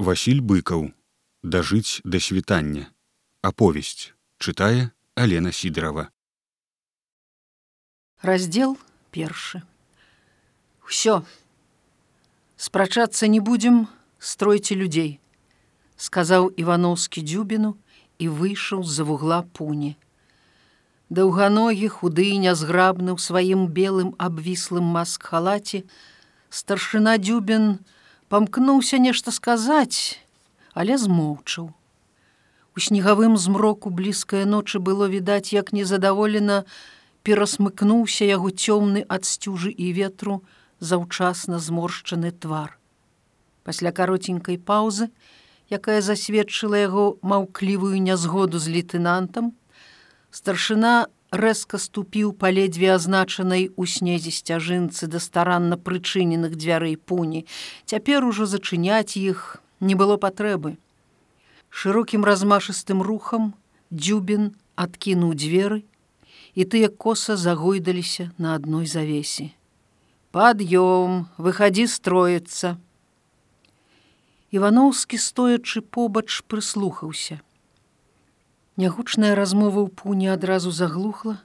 Васіль быкаў. Дажыць да світання. Аповесць. Чытае алена сідрова раздел першы. Ўсё спрачацца не будзем стройце людзей сказаў ивановскі дзюбіну і выйшаў з-за вугла пуні. Даўганогі худы нязграбны ў сваім белым абвіслым маск-халаце старшына дзюбін памкнуўся нешта сказаць але змоўчаў. У снегавым змроку блізкая ночы было відаць як незадаволена перасмыкнуўся яго цёмны ад сцюжы і ветру заўчасна зморшчаны твар. Пасля каротенькай паўзы, якая засведчыла яго маўклівую нязгоду з лейтенантам, старшына рэзка ступіў па ледзьве азначанай у снезе сцяжынцы да старанна прычыненых дзвярэй пуні. Цяпер ужо зачыняць іх не было патрэбы. Шырокім размашыстым рухам дзюбін адкінуў дзверы, і тыя коса загойдаліся на адной завесе. Пад'ём, выхадзі строіцца, Івановскі стоячы побач прыслухаўся. Нягучная размова ў пуні адразу заглухла.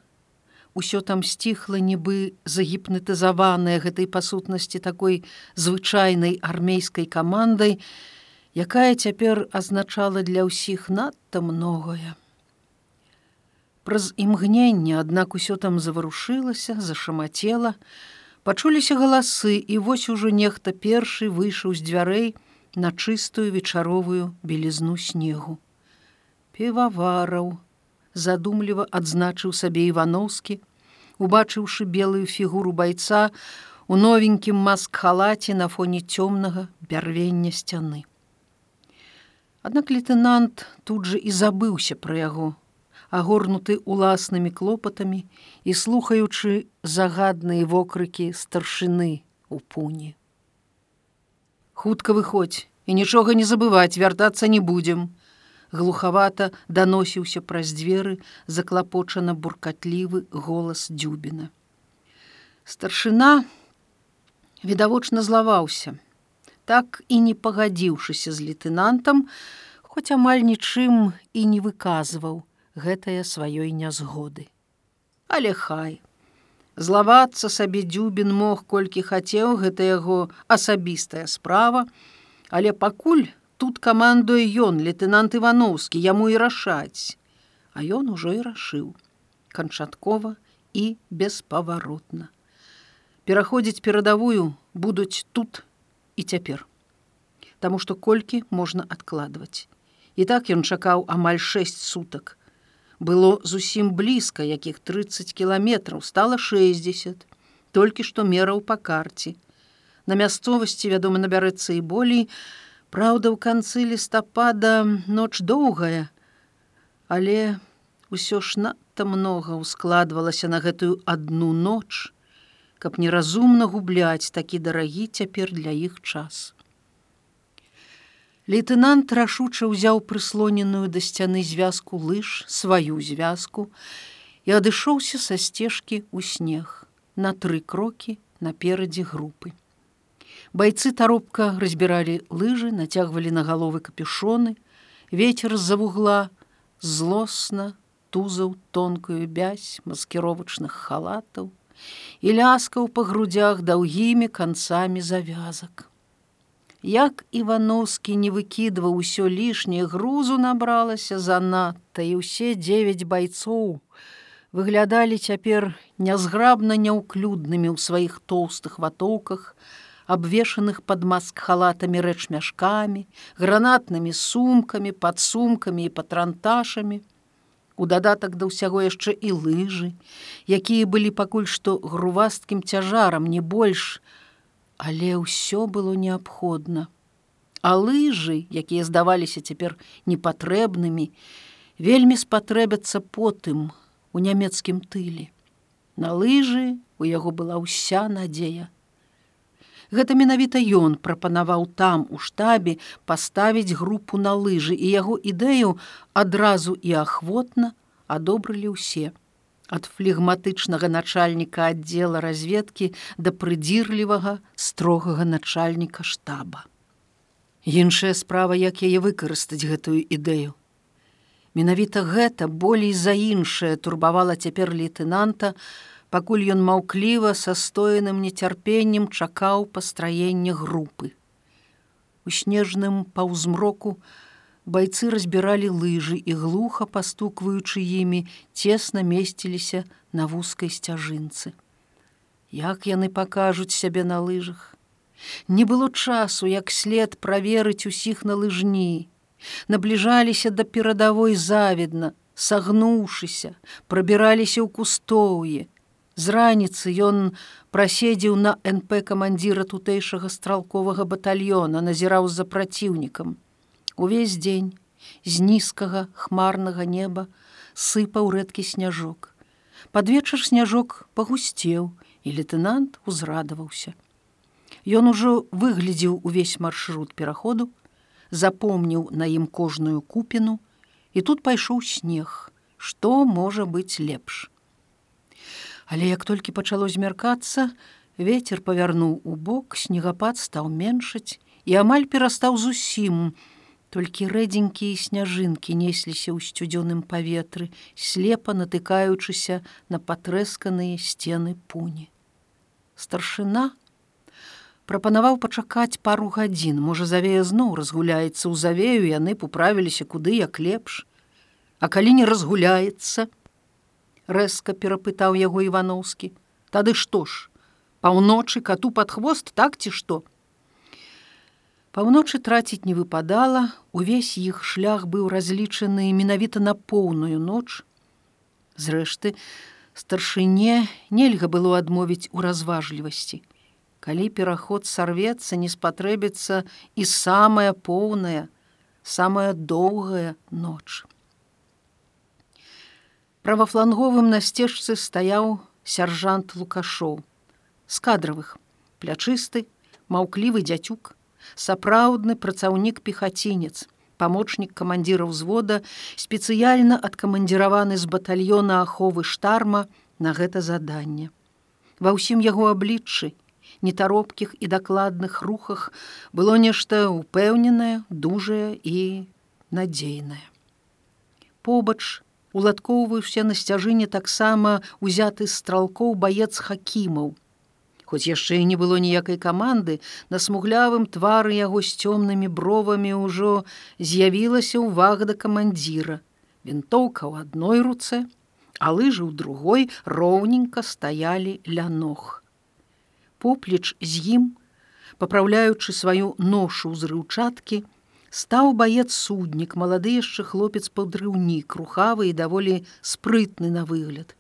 Усё там сціхла нібы загіпнетызаваная гэтай пасутнасці такой звычайнай армейскай камандай, якая цяпер азначала для ўсіх надта многое. Праз імгненне, аднак усё там заварушылася, зашамацела, пачуліся галасы, і вось ужо нехта першы выйшаў з дзвярэй, на чыстую вечаровую белізну снегу. Певавараў задумліва адзначыў сабе Івановскі, убачыўшы белую фігуру байца у новенькім маск-халаце на фоне цёмнага бярвення сцяны. Аднак лейтенант тут жа і забыўся пра яго, агорнуты уласнымі клопатамі і слухаючы загадныя вокрыкі старшыны у пуні хутка выходзь і нічога не забываць вяртацца не будзем глухавата даносіўся праз дзверы заклапочана буркатлівы голас дзюбіна. Старшына відавочна злаваўся так і не пагадзіўшыся з лейтенантам хоць амаль нічым і не выказваў гэтае сваёй нязгоды. Але хай. Злавацца сабе дзюбін мог колькі хацеў гэта яго асабістая справа, але пакуль тут камандуе ён лейтенант Івановскі яму і рашаць, А ён ужо і рашыў канчаткова і беспаваротна. Пераходзіць перадавую будуць тут і цяпер. Таму што колькі можна адкладваць. І так ён чакаў амаль 6 сутак, было зусім блізка якіх 30 кіламетраў стала 60 толькі што мераў па карце на мясцовасці вядома набярэцца і болей Праўда ў канцы лістапада ноч доўгая але ўсё ж надта многа ускладвалася на гэтую адну ноч каб неразумна губляць такі дарагі цяпер для іх час Лейтенант рашуча ўзяў прыслоненую да сцяны звязку лыж сваю звязку і адышоўся са сцежкі ў снег на тры крокі наперадзе групы. Байцы таропка разбіралі лыжы, нацягвалі на галовы капюшоны, ветер з-за вугла злосна тузаў тонкую бязь маскіровачных халатаў і ляскаў па грудях даўгімі канцамі завязак як ивановскі не выкідваў усё лішняе грузу набралася занадта і ўсе девять байцоў выглядалі цяпер нязграбна няўклюднымі ў сваіх тоўстых ватоўках абвешаных под маск халатамі рэч мяшкамі гранатнымі сумкамі падсумкамі і патранташамі у дадатак да ўсяго яшчэ і лыжы якія былі пакуль што грувасткім цяжарам не больш але ўсё было неабходна. А лыжы, якія здаваліся цяпер непатрэбнымі, вельмі спатрэбяцца потым у нямецкім тыле. На лыжы у яго была ўся надзея. Гэта менавіта ён прапанаваў там у штабе паставіць групу на лыжы і яго ідэю адразу і ахвотна адобрылі ўсе ад флегматычнага начальніка аддзела разведкі да прыдзірлівага строгага начальніка штаба. Іншая справа, як яе выкарыстаць гэтую ідэю. Менавіта гэта болей за іншае турбавала цяпер лейтенанта, пакуль ён маўкліва са стоеным нецярпеннем чакаў пастраення групы. У снежным паўзмроку байцы разбіралі лыжы і глуха пастукваючы імі цесна месціліся на вузкай сцяжынцы. Як яны пакажуць сябе на лыжах? Не было часу, як след праверыць усіх на лыжні. Набліжаліся да перадавой заведна, сагнуўшыся, прабіраліся ў кустоўе. З раніцы ён праседзеў на НП камандзіра тутэйшага стралковага батальёна, назіраў за праціўнікам. Увесь дзень з нізкага хмарнага неба сыпаў рэдкі сняжок. Пад вечар сняжок пагусцеў, і лейтенант узрадаваўся. Ён ужо выглядзеў увесь маршрут пераходу, запомніў на ім кожную купіну, і тут пайшоў снег, што можа быць лепш. Але як толькі пачало змяркацца, ветер павярнуў у бок, снегапад стаў меншаць і амаль перастаў зусім. Толькі рэдзенькія сняжынкі несліся ў сцюдзёным паветры, слепа натыкаючыся на патрэсканыя сцены пуні. Старшына, прапанаваў пачакаць пару гадзін можа завея зноў разгуляецца ў завею яны поправіліся куды як лепш а калі не разгуляецца рэзка перапытаў яго ивановскі тады што ж паўночы кату под хвост так ці што? Паўночы траціць не выпадала увесь іх шлях быў разлічаны менавіта на поўную ноч. Зрэшты старшыне нельга было адмовіць у разважлівасці. Калі пераход сарвецца не спатрэбіцца і самая поўная самая доўгая ноч правафланговым на сцежцы стаяў сяржант лукашоў. З кадравых. Плячысты маўклівы дзяцюк сапраўдны працаўнік пехацінец памочнік камандзіра ўзвода спецыяльна адкамандзіраваны з батальёна аховы штарма на гэта заданне. Ва ўсім яго абліччы нетаропкіх і дакладных рухах было нешта упэўненае, дужае і надзейнае. Побач уладкоўваўся на сцяжыне таксама узяты стралкоў баец хакімаў. Хоць яшчэ і не было ніякай каманды, на смуглявым твары яго з цёмнымі бровамі ўжо з'явілася ўвага да камандзіра. Вінтоўка ў адной руцэ, а лыжы ў другой роўненька стаялі ля ног поплеч з ім, папраўляючы сваю ношу ўзрыўчаткі, стаў баец суднік, малады яшчэ хлопец падрыўнік, рухавы і даволі спрытны на выгляд.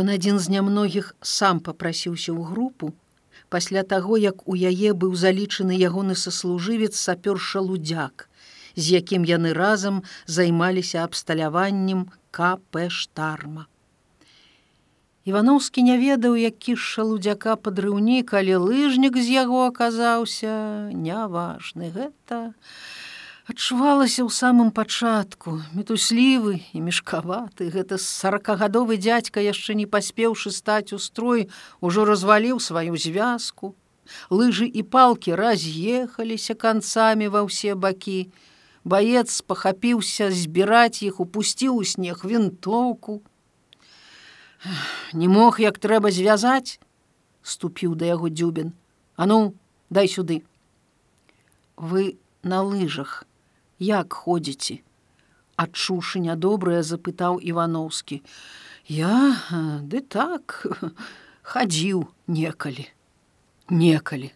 Ён адзін з нямногіх сам папрасіўся ў групу, пасля таго, як у яе быў залічаны ягоны саслужывец сапёр шалудзяк, з якім яны разам займаліся абсталяваннем КП штарма. Івановскі не ведаў, які шалудзяка падрыўнік, але лыжнік з яго аказаўся няважны гэта. Адчувалася ў самым пачатку, мітуслівы і мешкаваты, гэта сорокагадовы дзядзька яшчэ не паспеўшы стаць у строй, ужо разваліў сваю звязку. Лыжы і палкі раз'ехаліся канцамі ва ўсе бакі. Баец пахапіўся збіраць іх, упусціў у снег вінтоўку, не мог як трэба звязаць? Ступіў да яго дзюбін. А ну дай сюды. Вы на лыжах. Як ходзіце? Адчушы нядобрае запытаў ивановскі я ды так хадзіў некалі. Некалі.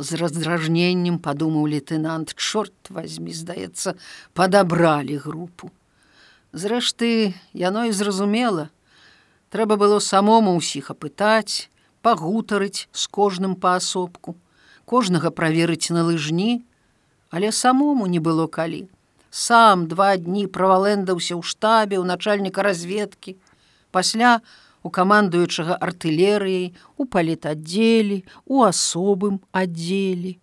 З раздражненнем падумаў лейтенант чорт возьми здаецца падабралі групу. Зрэшты яно і зразумела трэба было самому ўсіх апытаць, пагутарыць з кожным паасобку, кожнага праверыць на лыжні, але самому не было калі. Сам два дні правалэндаўся ў штабе ў начальніка разведкі, пасля у камандуючага артылерыяй, у палітаддзелі, у асобым аддзелі.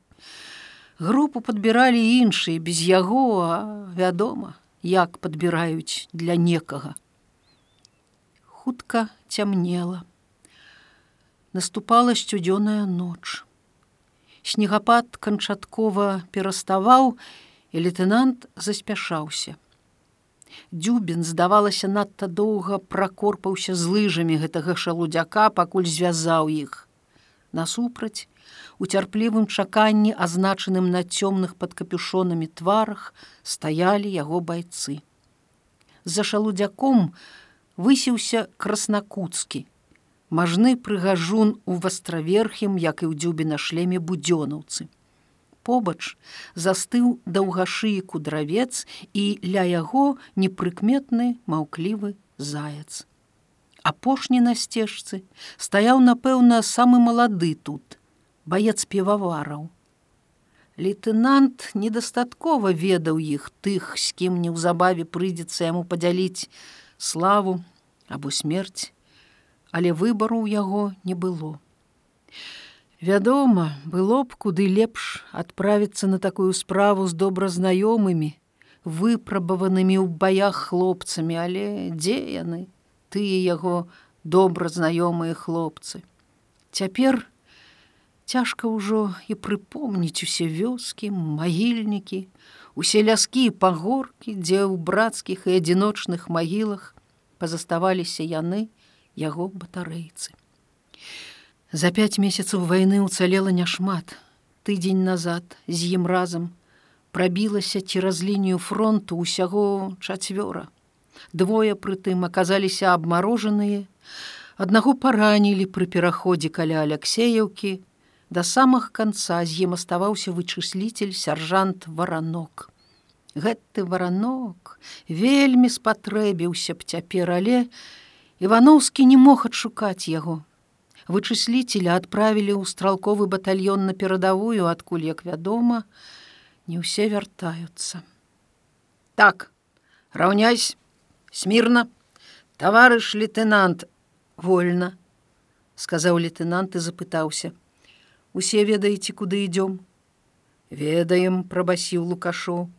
Групу падбіралі іншыя без яго, а вядома, як падбіраюць для некага хутка цямнела. Наступала сцюдзёная ноч. Снегапад канчаткова пераставаў, і лейтенант заспяшаўся. Дзюбін, здавалася, надта доўга пракорпаўся з лыжамі гэтага шалудзяка, пакуль звязаў іх. Насупраць, у цярплівым чаканні, азначаным на цёмных пад капюшонамі тварах, стаялі яго байцы. За шалудзяком высіўся краснакуцкі, мажны прыгажун у вастраверхім, як і ў дзюбе на шлеме будзёнаўцы. Побач застыў даўгашыі кудравец і ля яго непрыкметны маўклівы заяц. Апошні на сцежцы стаяў, напэўна, самы малады тут, баец півавараў. Лейтенант недастаткова ведаў іх тых, з кім неўзабаве прыйдзецца яму падзяліць славу або смерць але выбару ў яго не было. Вядома, было б куды лепш адправіцца на такую справу з добразнаёмымі, выпрабаванымі ў баях хлопцамі, але дзе яны, тыя яго добразнаёмыя хлопцы. Цяпер цяжка ўжо і прыпомніць усе вёскі, магільнікі, усе ляскі і пагоркі, дзе ў брацкіх і адзіночных магілах пазаставаліся яны, яго батарэйцы. За пяць месяцаў вайны ўцалела няшмат. Тыдзень назад з ім разам прабілася цераз лінію фронту ўсяго чацвёра. Двое прытым аказаліся абмарожаныя, аднаго паранілі пры пераходзе каля Алексеяўкі, да самых канца з ім аставаўся вычысліцель сяржант варанок. Гэты варанок вельмі спатрэбіўся б цяпер, але, Івановскі не мог адшукаць яго. Вычысліцеля адправілі ў стралковы батальён на перадавую, адкуль, як вядома, не ўсе вяртаюцца. Так, раўняйсь, смірна, таварыш лейтенант, вольна, сказаў лейтенант і запытаўся: « Усе ведаеце, куды ідём. Ведаем, прабасіў лукашоў.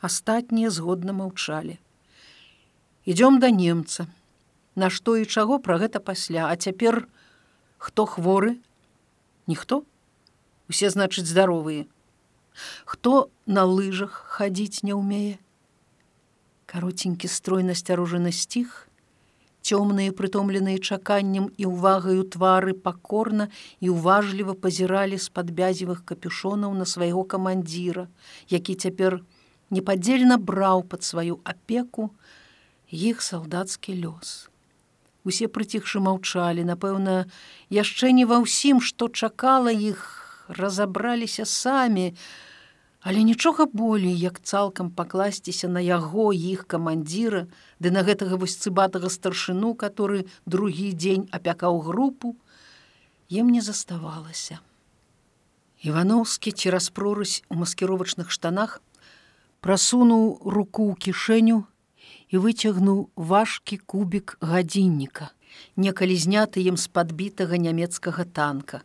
Астатнія згодна маўчалі. Ідём да немца Нашто і чаго пра гэта пасля, а цяпер хто хворы? Ніхто? Усе значыць здаровыя. Хто на лыжах хадзіць не ўмее? Каротенькі строй насцярожаны сціх, Цёмныя прытомленыя чаканнем і ўвагаю твары пакорна і ўважліва пазіралі з-пад бязевых капюшонаў на свайго камандзіра, які цяпер непадзельна браў пад сваю апеку іх салдацкі лёс. Усе прыціхшы маўчалі, напэўна, яшчэ не ва ўсім, што чакала іх, разабраліся самі, але нічога болей, як цалкам пакласціся на яго іх камандзіра, ды на гэтага вось цыбатага старшыну, который другі дзень апякаў групу, ім не заставалася. Івановскі цераз прорысь у маскіровачных штанах прасунуў руку ў кішэню, і выцягнуў важкі кубік гадзінніка, некалі зняты ім з падбітага нямецкага танка.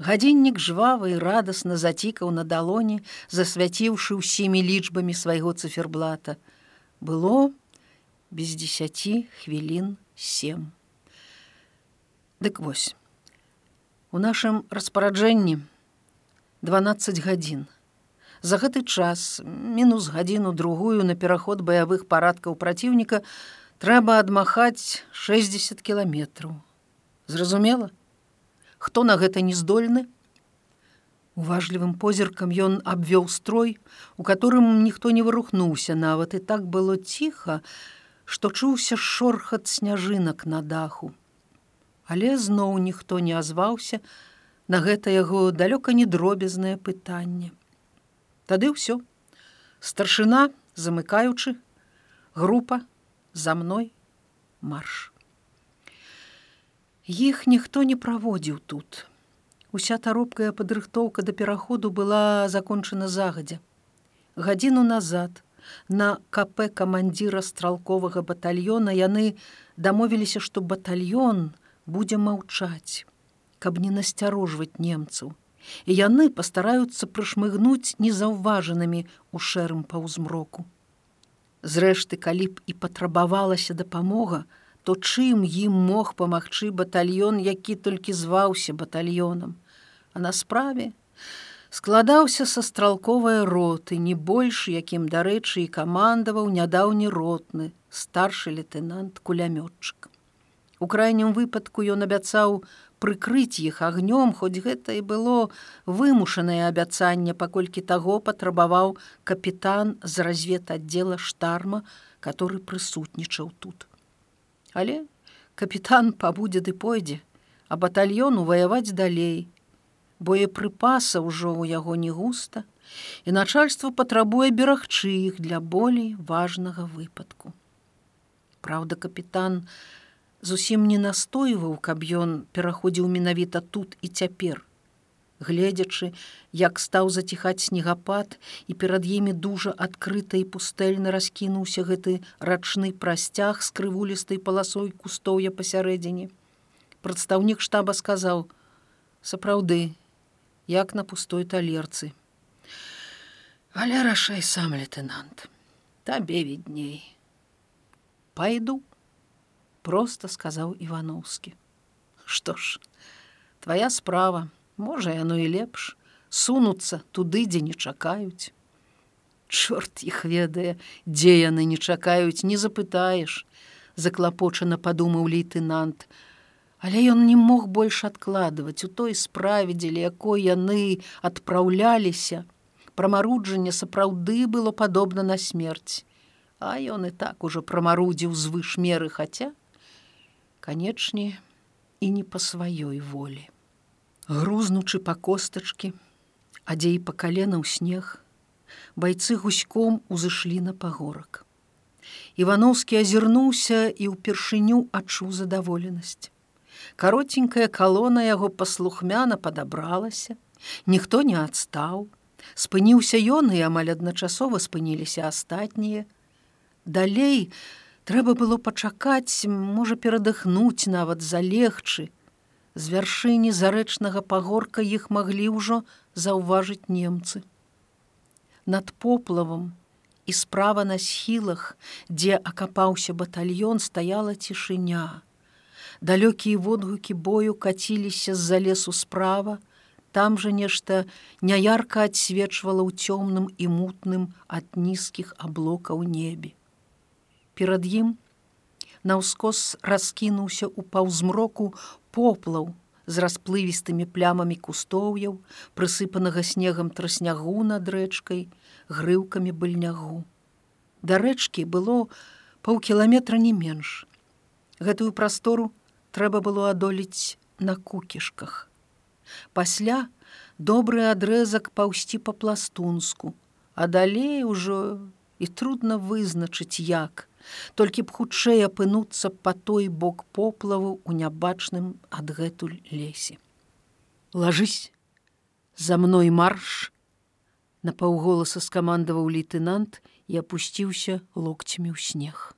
Гадзіннік жвавы і радасна зацікаў на далоні, засвяціўшы ўсімі лічбамі свайго циферблата. Было без дзесяці хвілін сем. Дык вось. У нашым распараджэнні 12 гадзін. За гэты час мінус гадзіну другую на пераход баявых парадкаў праціўніка трэба адмахаць 60 кіламетраў. Зразумела, хто на гэта не здольны? Уважлівым позіркам ён абвёў строй, у которым ніхто не вырухнуўся нават і так было ціха, што чуўся шорхат сняжынак на даху. Але зноў ніхто не азваўся на гэта яго далёка не дробязнае пытанне. Тады ўсё. Старшына, замыкаючы, група за мной марш. Іх ніхто не праводзіў тут. Уся таропкая падрыхтоўка да пераходу была закончана загадзя. Гадзіну назад на КП камандзіра стралковага батальёна яны дамовіліся, што батальён будзе маўчаць, каб не насцярожваць немцаў і яны пастараюцца прышмыгнуць незаўважанымі ў шэрым паўзмроку. Зрэшты, калі б і патрабавалася дапамога, то чым ім мог памагчы батальён, які толькі зваўся батальёнам. А на справе складаўся са стралковай роты, не больш, якім, дарэчы, і камандаваў нядаўні ротны, старшы лейтенант кулямётчык. У крайнім выпадку ён абяцаў прыкрыць іх агнём, хоць гэта і было вымушанае абяцанне, паколькі таго патрабаваў капітан з разведаддзела штарма, который прысутнічаў тут. Але капітан пабудзе ды пойдзе, а батальёну ваяваць далей, боепрыпаса ўжо ў яго не густа, і начальство патрабуе берагчы іх для болей важнага выпадку. Праўда, капітан зусім не настойваў, каб ён пераходзіў менавіта тут і цяпер. Гледзячы, як стаў заціхаць снегапад і перад імі дужа адкрыта і пустэльна раскінуўся гэты рачны прасцяг з крывулістай паласой кустоўя пасярэдзіне. Прадстаўнік штаба сказаў: « Сапраўды, як на пустой талерцы. Але рашай сам лейтенант, табе відней. Пайду, просто сказаў Івановскі. Што ж, твоя справа, можа яно і лепш, сунуцца туды, дзе не чакаюць. Чорт іх ведае, дзе яны не чакаюць, не запытаеш, заклапочана падумаў лейтенант, Але ён не мог больш адкладваць у той справе, дзеля якой яны адпраўляліся. Прамаруджанне сапраўды было падобна на смерць. А ён і так ужо прамарудзіў звыш меры, хаця, канечне, і не па сваёй волі. Грузнучы па костачкі, адзей па калена ў снег, байцы гуськом узышлі на пагорак. Івановскі азірнуўся і ўпершыню адчуў задаволенасць. Каротенькая калона яго паслухмяна падабралася, ніхто не адстаў. Спыніўся ён і амаль адначасова спыніліся астатнія. Далей трэба было пачакаць, можа перадыхнуць нават залегчы. З вяршыні зарэчнага пагорка іх маглі ўжо заўважыць немцы. Над поплавам і справа на схілах, дзе акапаўся батальён, стаяла цішыня далёкія водгукі бою каціліся з-за лесу справа, там жа нешта няярка адсвечвала ў цёмным і мутным ад нізкіх аблокаў небе. Перад ім наўскос раскінуўся ў паўзмроку поплаў з расплывістымі плямамі кустоўяў, прысыпанага снегам траснягу над рэчкай, грыўкамі быльнягу. Да рэчкі было паўкіламетра не менш. Гэтую прастору трэба было адолець на кукішках. Пасля добры адрэзак паўсці па-пластунску, а далей ужо і трудна вызначыць як, толькі б хутчэй апынуцца па той бок поплаву ў нябачным адгэтуль лесе. Лажысь за мной марш, На паўголаса скамандаваў лейтенант і апусціўся локцямі ў снег.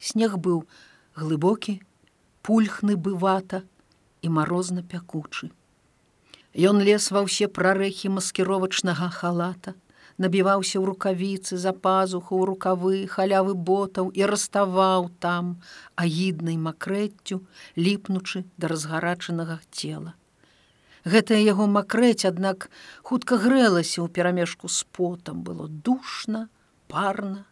Снег быў глыбокі, пульхны бывата і марозна пякучы. Ён лез ва ўсе прарэхі маскіровачнага халата, набіваўся ў рукавіцы за пазуху ў рукавы халявы ботаў і раставаў там агіднай макрэццю, ліпнучы да разгарачанага цела. Гэтае яго макрэць, аднак хутка грэлася ў перамежку з потам было душна, парна,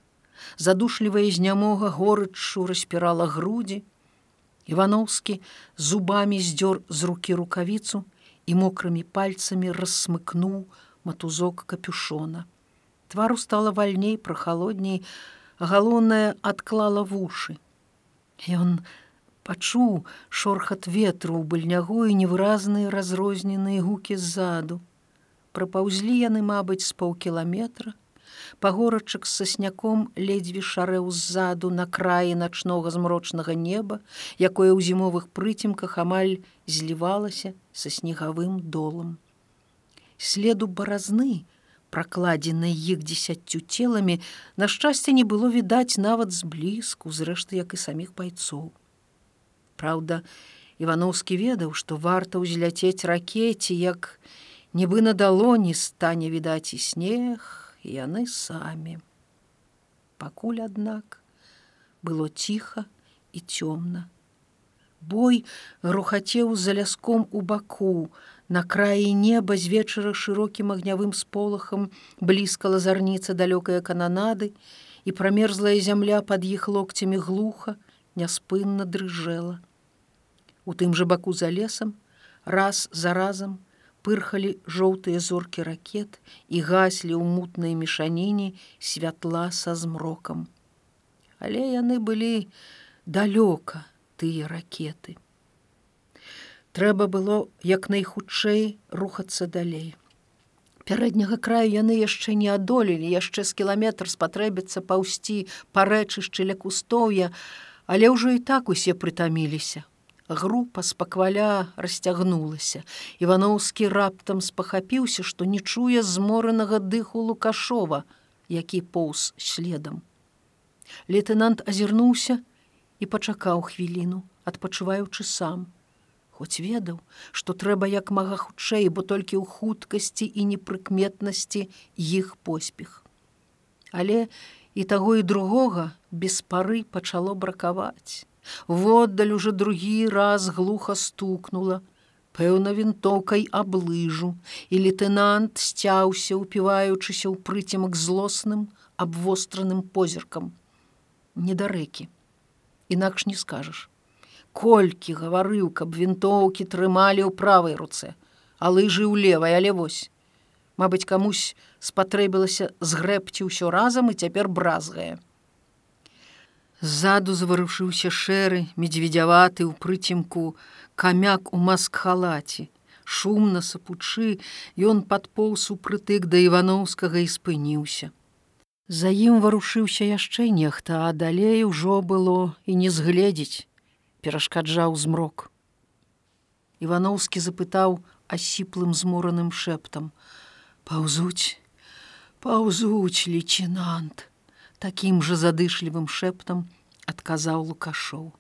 задушлівая знямога горычшу распірала грудзі, Івановскі зубамі здёр з рукі рукавіцу і мокрымі пальцамі рассмыкнуў матузок капюшона. Твару стала вальней прахалодней, галоўнае адклала вушы. Ён пачуў шорхат ветру ў быльнягу і невыразныя разрозненыя гукі ззаду. Прапаўзлі яны, мабыць, з паўкіламетра, пагорачак з сасняком ледзьве шарэў ззаду на краі начнога змрочнага неба, якое ў зімовых прыцемках амаль злівалася са снегавым долам. Следу баразны, пракладзенай іх дзесяццю целамі, на шчасце не было відаць нават зблізку, зрэшты, як і саміх байцоў. Праўда, Івановскі ведаў, што варта ўзляцець ракеце, як нібы на далоні стане відаць і снег, яны самі. Пакуль, аднак, было ціха і цёмна. Бой рухацеў за ляском у баку, На краі неба з вечара шырокім агнявым сполахам блізка лазарніца далёкая кананады, і прамерзлая зямля пад іх локцямі глуха няспынна дрыжэла. У тым жа баку за лесам, раз за разам пырхалі жоўтыя зоркі ракет і гаслі ў мутнай мешаніне святла са змрокам. Але яны былі далёка тыя ракеты трэба было як найхутчэй рухацца далей. Пярэдняга краю яны яшчэ не адолелі, яшчэ з кіламетр спатрэбіцца паўсці па рэчышчы ля кустоўя, але ўжо і так усе прытаміліся. Група спакваля расцягнулася. Іваноўскі раптам спахапіўся, што не чуе зморанага дыху лукашова, які поўз следам. Лейтенант азірнуўся і пачакаў хвіліну, адпачуваючы сам хоць ведаў, што трэба як мага хутчэй, бо толькі ў хуткасці і непрыкметнасці іх поспех. Але і таго і другога без пары пачало бракаваць. Воддаль уже другі раз глуха стукнула, пэўна вінтоўкай аблыжу, і лейтенант сцяўся, упіваючыся ў прыцемак злосным абвостраным позіркам. Недарэкі. Інакш не скажаш колькі гаварыў, каб вінтоўкі трымалі ў правай руцэ, а лыжы ў левай, але вось. Мабыць, камусь спатрэбілася згрэбці ўсё разам і цяпер бразгае. Ззаду заварушыўся шэры, медведзяваты ў прыцемку, камяк у маск-халаце. Шумна сапучы, ён падполз у прытык да іваноўскага і спыніўся. За ім варушыўся яшчэ нехта, а далей ужо было і не згледзець перашкаджаў змрок. Іваноўскі запытаў асіплым змораным шэптам: « Паўзуць, паўзуць лейтенант, такім жа задышлівым шэптам адказаў лукашоў.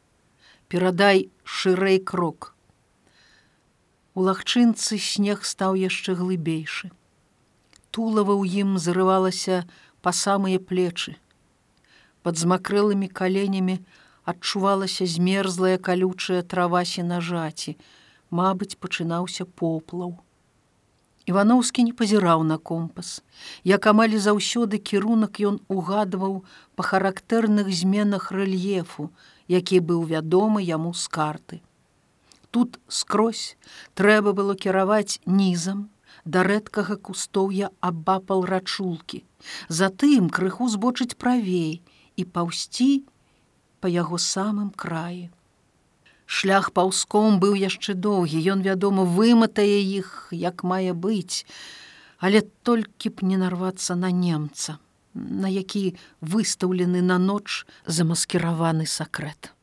Перадай шырэй крок. У лагчынцы снег стаў яшчэ глыбейшы. Тулава ў ім зарывалася па самыя плечы. Пад змакрэлымі каленямі, адчувалася змерзлая калючая трава сенажаці, Мабыць, пачынаўся поплаў. Івановскі не пазіраў на компас. Як амаль заўсёды кірунак ён угадваў па характэрных зменах рэльефу, які быў вядомы яму з карты. Тут скрозь трэба было кіраваць нізам, да рэдкага кустоўя абапал рачулкі. Затым крыху збочыць правей і паўсці па яго самым краі. Шлях паўском быў яшчэ доўгі, ён, вядома, выматае іх, як мае быць, але толькі б не нарвацца на немца, на які выстаўлены на ноч замаскіраваны сакрэт.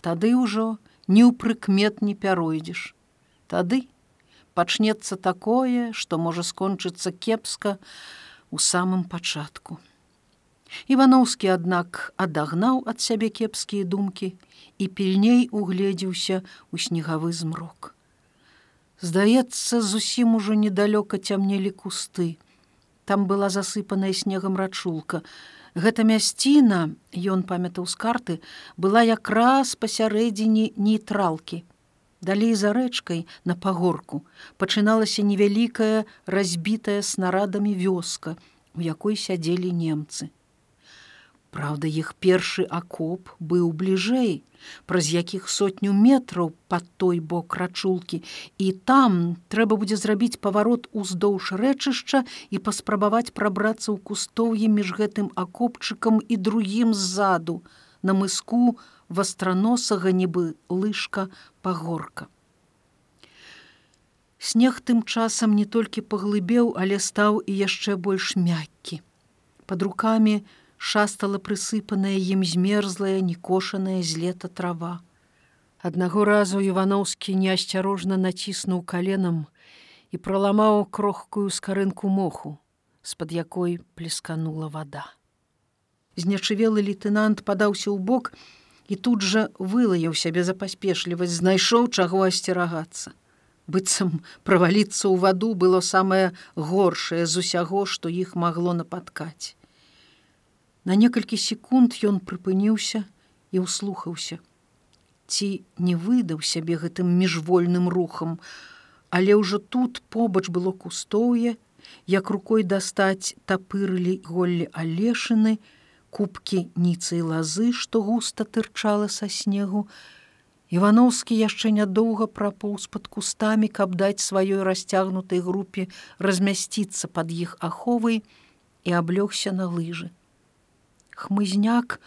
Тады ўжо ні ў прыкмет не пяройдзеш. Тады пачнецца такое, што можа скончыцца кепска у самым пачатку. Івановскі, аднак, адагнаў ад сябе кепскія думкі і пільней угледзеўся ў снегавы змрок. Здаецца, зусім ужо недалёка цямнелі кусты. Там была засыпаная снегам рачулка. Гэта мясціна, ён памятаў з карты, была якраз пасярэдзіне нейтралкі. Далей за рэчкай на пагорку пачыналася невялікая разбітая снарадамі вёска, у якой сядзелі немцы. Праўда, іх першы акоп быў бліжэй, праз якіх сотню метраў пад той бок рачулкі, і там трэба будзе зрабіць паварот уздоўж рэчышча і паспрабаваць прабрацца ў кустоўе між гэтым акопчыкам і другім ззаду, на мыску вастраносага нібы лыжка пагорка. Снег тым часам не толькі паглыбеў, але стаў і яшчэ больш мяккі. Пад рукамі, шастала прысыпаная ім змерзлая некошаная з лета трава. Аднаго разу Івановскі неасцярожна націснуў каленам і праламаў крохкую скарынку моху, з-пад якой плесканула вода. Знячывелы лейтенант падаўся ў бок і тут жа вылаяў сябе за паспешлівасць, знайшоў чаго асцерагацца. Быццам праваліцца ў ваду было самае горшае з усяго, што іх магло нападкаць. На некалькі секунд ён прыпыніўся і ўслухаўся. Ці не выдаў сябе гэтым міжвольным рухам, але ўжо тут побач было кустоўе, як рукой дастаць тапырылі голлі алешыны, кубкі ніцы і лазы, што густа тырчала са снегу. Івановскі яшчэ нядоўга прапоўз пад кустамі, каб даць сваёй расцягнутай групе размясціцца пад іх аховай і аблёгся на лыжы. Хмызняк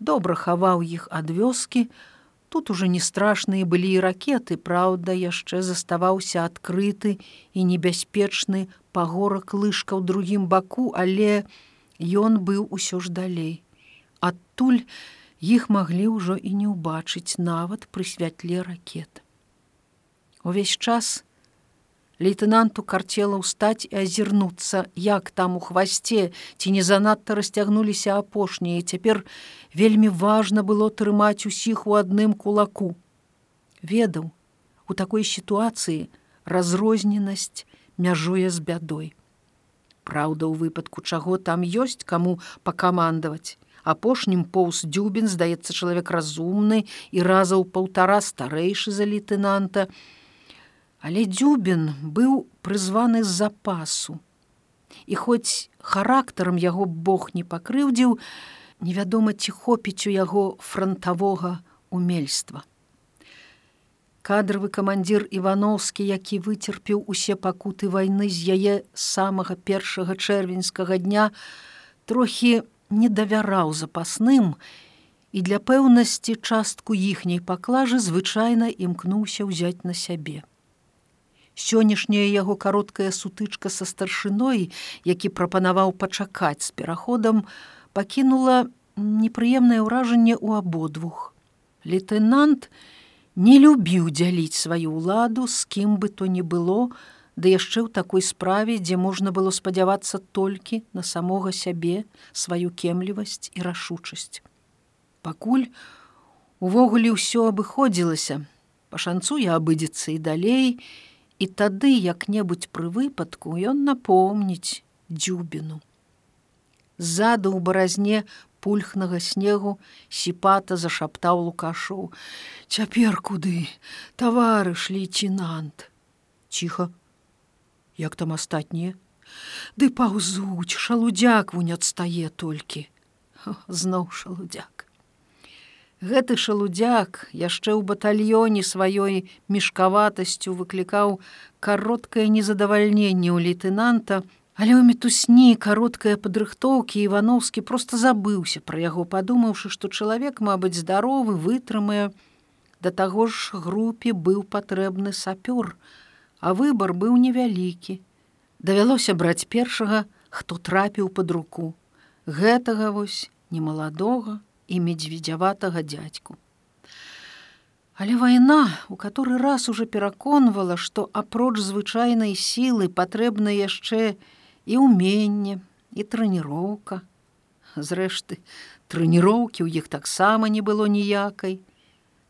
добра хаваў іх ад вёскі, Тут уже не страшныя былі і ракеты, праўда, яшчэ заставаўся адкрыты і небяспечны пагорак лыжка ў другім баку, але ён быў усё ж далей. Адтуль іх маглі ўжо і не ўбачыць нават пры святле ракет. Увесь час, Лейтенанту карцела ўстаць і азірнуцца, як там у хвасце ці не занадта расцягнуліся апошнія. Цяпер вельмі важна было трымаць усіх у адным кулаку. Ведаў, у такой сітуацыі разрозненасць мяжуе з бядой. Праўда, у выпадку чаго там ёсць каму пакамандаваць. Апошнім поўз дзюбін здаецца чалавек разумны і разаў паўтара старэйшы за лейтенанта, Але дзюбін быў прызваны з запасу. І хоць характарам яго Бог не пакрыўдзіў, невядома ці хопіць у яго франтавога умельства. Кадравы камандзір Івановскі, які выцерпеў усе пакуты вайны з яе самага першага чэрвеньскага дня, трохі не давяраў запасным і для пэўнасці частку іхняй паклажы звычайна імкнуўся ўзяць на сябе. Сённяшняя яго кароткая сутычка са старшыной, які прапанаваў пачакаць з пераходам, пакінула непрыемнае ўражанне ў абодвух. Лейтенант не любіў дзяліць сваю ўладу, з кім бы то не было, ды яшчэ ў такой справе, дзе можна было спадзявацца толькі на самога сябе сваю кемлівасць і рашучасць. Пакуль увогуле ўсё абыходзілася, пашанцуе абыдзецца і далей, і тады як-небудзь пры выпадку ён напомніць дзюбіну. Ззаду ў баразне пульхнага снегу сіпата зашаптаў лукашоў: « Цяпер куды, таварыш лейтенант. Ціха, як там астатнія? Ды паўзуць, шалудзяк вунь адстае толькі. Зноў шалудзяк. Гэты шалудзяк яшчэ ў батальёне сваёй мешкаватасцю выклікаў кароткае незадавальненне ў лейтенанта, але ў мітусні кароткая падрыхтоўкі Івановскі проста забыўся пра яго, падумаўшы, што чалавек, мабыць, здаровы, вытрымае. Да таго ж групе быў патрэбны сапёр, а выбар быў невялікі. Давялося браць першага, хто трапіў пад руку. Гэтага вось немаладога, і медзведзяватага дядзьку. Але вайна у который раз уже пераконвала, што апроч звычайнай сілы патрэбна яшчэ і ўменне і трэніроўка. Зрэшты, трэніроўкі ў іх таксама не было ніякай.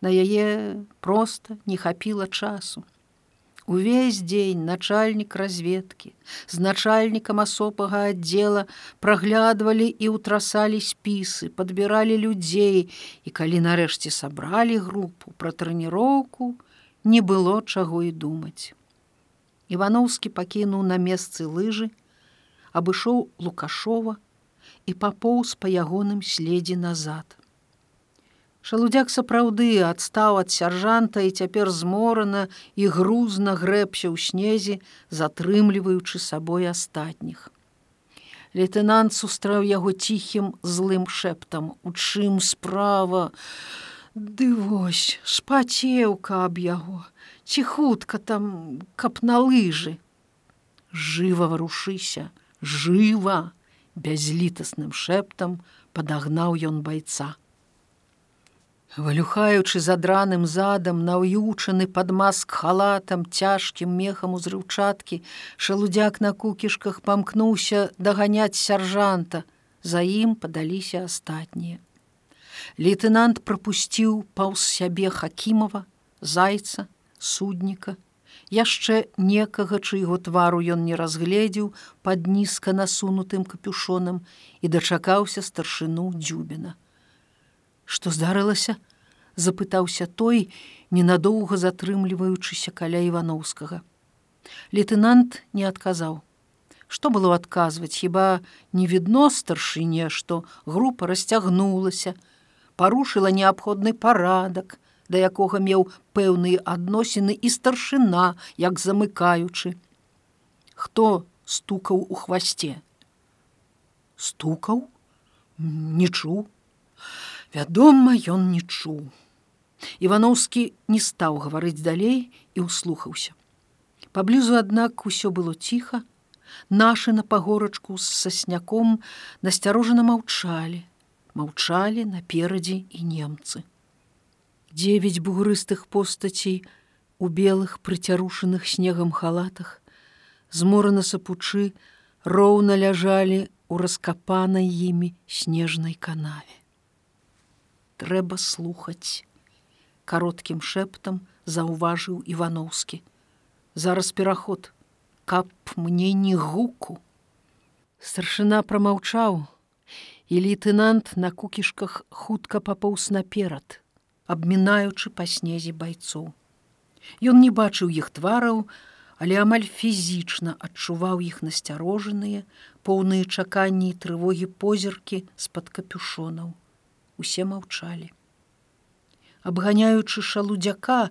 На яе проста не хапіла часу. Увесь дзень начальнік разведкі з начальнікам асобага аддзела праглядвалі і ўтрасалі спісы, падбіралі людзей і калі нарэшце сабралі групу пра трэніроўку, не было чаго і думаць. Івановскі пакінуў на месцы лыжы, абышоў лукашова і папоўз па ягоным следзе назад. Шалудзяк сапраўды адстаў ад сяржанта і цяпер зморана і грузна грэбся ў снезе, затрымліваючы сабой астатніх. Лейтенант сустрэў яго ціхім злым шэптам: У чым справа? Ды вось, спацеўка аб яго, ці хутка там, каб на лыжы. Жыва варушыся, жыва, бязлітасным шэптам падагнаў ён байца. Валюхаючы задраным задам, наўючаны пад маск халатам, цяжкім мехам узрыўчаткі, шалудзяк на кукішках памкнуўся даганяць сяржанта. За ім падаліся астатнія. Лейтенант прапусціў паўз сябе Хакімова, зайца, судніка, яшчэ некага, чыйго твару ён не разгледзеў пад нізка насунутым капюшонам і дачакаўся старшыну дзюбіна што здарылася запытаўся той ненадоўга затрымліваючыся каля івановскага Лейтенант не адказаў. Што было адказваць, хіба не відно старшыне, што група расцягнулася, парушыла неабходны парадак, да якога меў пэўныя адносіны і старшына, як замыкаючы. Хто стукаў у хвасце? Стукаў, не чуў. Вядома, ён не чуў. Івановскі не стаў гаварыць далей і ўслухаўся. Паблізу, аднак, усё было ціха, нашы на пагорачку з сасняком насцярожана маўчалі, маўчалі наперадзе і немцы. Дзевяць бугрыстых постацей у белых прыцярушаных снегам халатах, зморана сапучы роўна ляжалі у раскапанай імі снежнай канаве. Трэба слухаць. Кароткім шэптам заўважыў Івановскі. Зараз пераход, каб мне не гуку. Старшына прамаўчаў, і лейтенант на кукішках хутка папоўз наперад, абмінаючы па снезе байцоў. Ён не бачыў іх твараў, але амаль фізічна адчуваў іх насцярожаныя, поўныя чаканні і трывогі позіркі з-пад капюшонаў. Усе маўчалі. Абганяючы шалудзяка,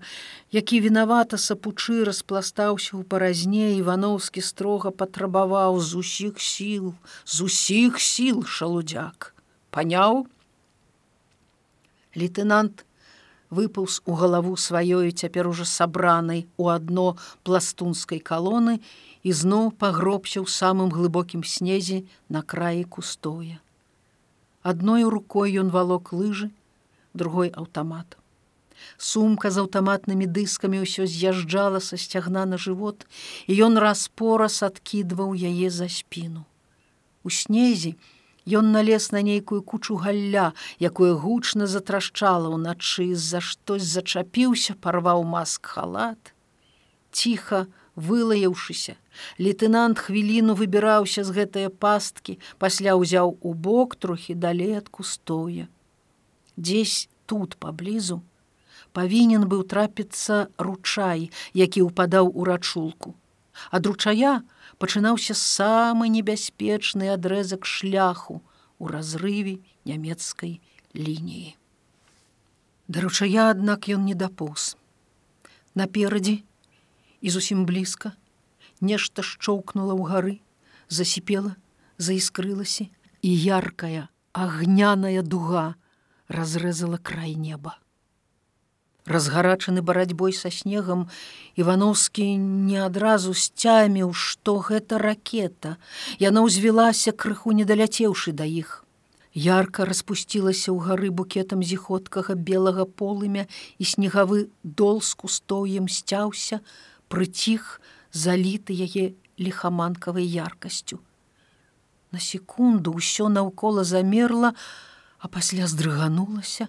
які вінавата сапучы распластаўся ў паразне івановскі строга патрабаваў з усіх сіл з усіх сіл шалудзяк. Паняў? Лейтенант выпаўз у галаву сваёй цяпер ужо сабранай у адно пластунскай калоны і зноў пагробся ў самым глыбокім снезе на краі кустоя адной рукой ён валок лыжы другой аўтамат Сумка з аўтаматнымі дыскамі ўсё з'язджала са сцягна на жывот, і ён раз-пораз адкідваў яе за спіну. У снезе ён налез на нейкую кучу галля, якое гучна затрашчала ўначы, з-за штось зачапіўся, парваў маск халат. Ціха, вылаяўшыся, лейтенант хвіліну выбіраўся з гэтыя пасткі, пасля ўзяў у бок трохі далей ад кустоя. Дзесь тут паблізу, павінен быў трапіцца ручай, які ўпадаў у рачулку. Ад ручая пачынаўся самы небяспечны адрэзак шляху у разрыве нямецкай лініі. Да ручая, аднак ён не дапоўз. Наперадзе і зусім блізка нешта шчоўкнула ў гары, засіпела, заіскрылася, і яркая, агняная дуга разрэзала край неба. Разгарачаны барацьбой са снегам, Івановскі не адразу сцяміў, што гэта ракета. Яна ўзвілася крыху недаляцеўшы да іх. Ярка распусцілася ў гары букетам зіходкага белага полымя і снегавы дол з кустоем сцяўся, прыціх заліты яе лихаманкавай яркасцю. На секунду ўсё наўкола замерла, а пасля здрыганулася,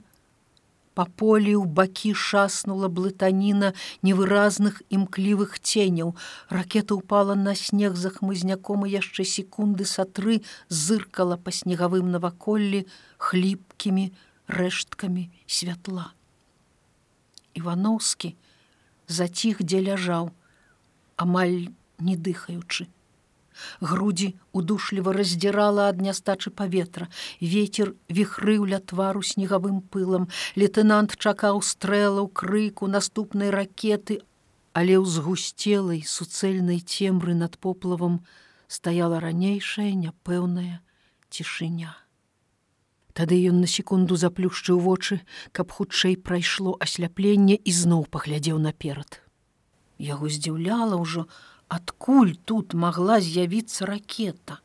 Па полі ў бакі шаснула блытаніна невыразных імклівых ценяў. Ракета ўпала на снег за хмызняком і яшчэ секунды са-тры зыркала па снегавым наваколлі хліпкімі рэшткамі святла. Івановскі заціх, дзе ляжаў, амаль не дыхаючы. Грудзі удушліва раздзірала ад нястачы паветра. Вецер віхрыў ля твару снегавым пылам. Лейтенант чакаў стрэлаў крыку наступнай ракеты, але ў згусцелай суцэльнай цемры над поплавам стаяла ранейшая няпэўная цішыня. Тады ён на секунду заплюшчыў вочы, каб хутчэй прайшло асляпленне і зноў паглядзеў наперад. Яго здзіўляла ўжо, адкуль тут магла з'явіцца ракета.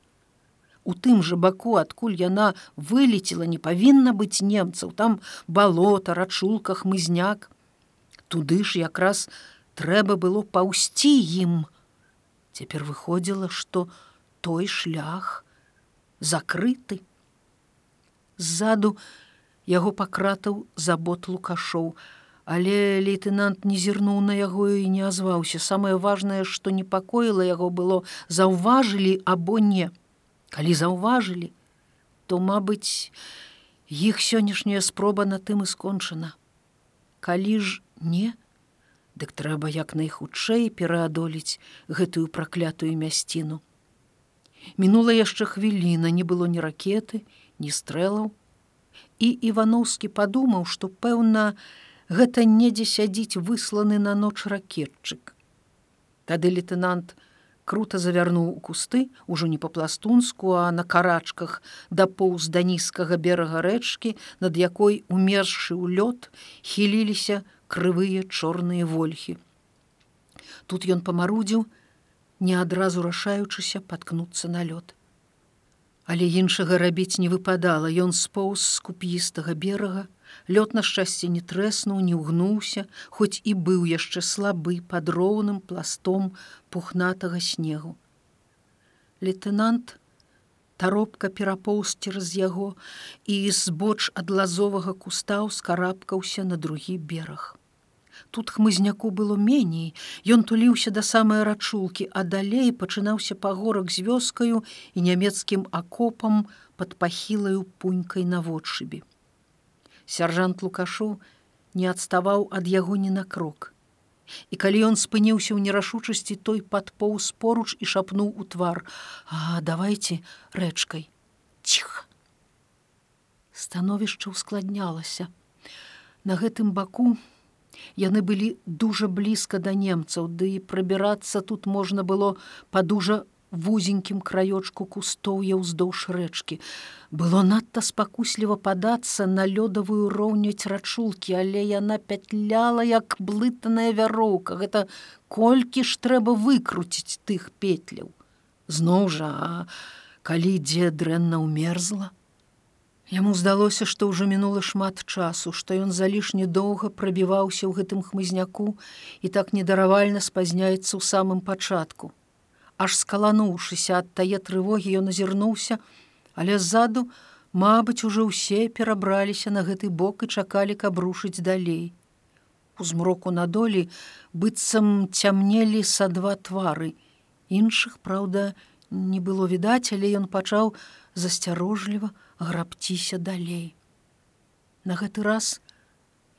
У тым жа баку, адкуль яна вылецела, не павінна быць немцаў, там балота, рачулка, хмызняк. Туды ж якраз трэба было паўсці ім. Цяпер выходзіла, што той шлях закрыты. Ззаду яго пакратаў забот лукашоў, Але лейтенант не зірнуў на яго і не азваўся. самае важнае, што непакоіла яго было заўважылі або не. Калі заўважылі, то, мабыць, іх сённяшняя спроба на тым і скончана. Калі ж не, Дык трэба як найхутчэй пераадолець гэтую праклятую мясціну. Мінула яшчэ хвіліна, не было ні ракеты, ні стрэлаў. І Івановскі падумаў, што пэўна, гэта недзе сядзіць высланы на ноч ракетчык. Тады лейтенант круто завярнуў у кусты, ужо не па-пластунску, а на карачках дапоўз да нізкага берага рэчкі, над якой умерзшы ў лёд хіліліся крывыя чорныя вольхі. Тут ён памарудзіў, не адразу рашаючыся паткнуцца на лёд. Але іншага рабіць не выпадала, ён споўз з куп'істага берага, Лёт на шчасце не трэснуў, не ўгнуўся, хоць і быў яшчэ слабы пад роўным пластом пухнатага снегу. Лейтенант таропка перапоўз цераз яго і збоч ад лазовага куста скарабкаўся на другі бераг. Тут хмызняку было меней, Ён туліўся да самай рачулкі, а далей пачынаўся пагорак з вёскаю і нямецкім акопам пад пахілаю пунькай наводшыбе сяржант лукашу не адставаў ад яго ні на крок. І калі ён спыніўся ў нерашучасці той падпоўз поруч і шапнуў у твар: « А давайте рэчкай ціха. Становішча ускладнялася. На гэтым баку яны былі дужа блізка да немцаў, ды і прабірацца тут можна было па дужа вузенькім краёчку кустоўя ўздоўж рэчкі. Было надта спакусліва падацца на лёдавую роўняць рачулкі, але яна пятляла як блытаная вяроўка. Гэта колькі ж трэба выкруціць тых петляў. Зноў жа, а калі дзе дрэнна ўмерзла. Яму здалося, што ўжо мінула шмат часу, што ён залішне доўга прабіваўся ў гэтым хмызняку і так недаравальна спазняецца ў самым пачатку аж скалануўшыся ад тае трывогі ён азірнуўся, але ззаду, мабыць, ужо ўсе перабраліся на гэты бок і чакалі, каб рушыць далей. У змроку на долі быццам цямнелі са два твары. Іншых, праўда, не было відаць, але ён пачаў засцярожліва грабціся далей. На гэты раз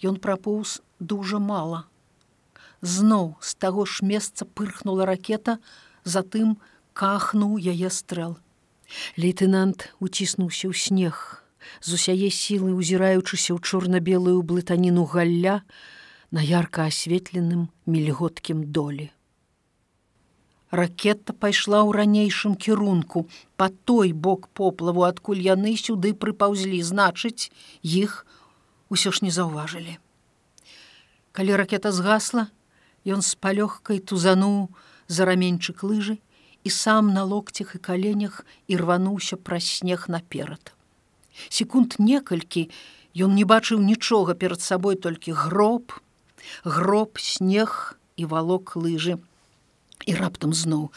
ён прапоўз дужа мала. Зноў з таго ж месца пырхнула ракета, затым кахнуў яе стрэл. Лейтенант уціснуўся ў снег, з усяе сілы узіраючыся ў чорна-белую блытаніну галля на ярка асветленым мільготкім долі. Ракета пайшла ў ранейшым кірунку па той бок поплаву, адкуль яны сюды прыпаўзлі, значыць, іх усё ж не заўважылі. Калі ракета згасла, ён з палёгкай тузануў, за раменьчык лыжы і сам на локцях і каленях і рвануўся праз снег наперад. Секунд некалькі ён не бачыў нічога перад сабой толькі гроб, гроб, снег і валок лыжы. І раптам зноў,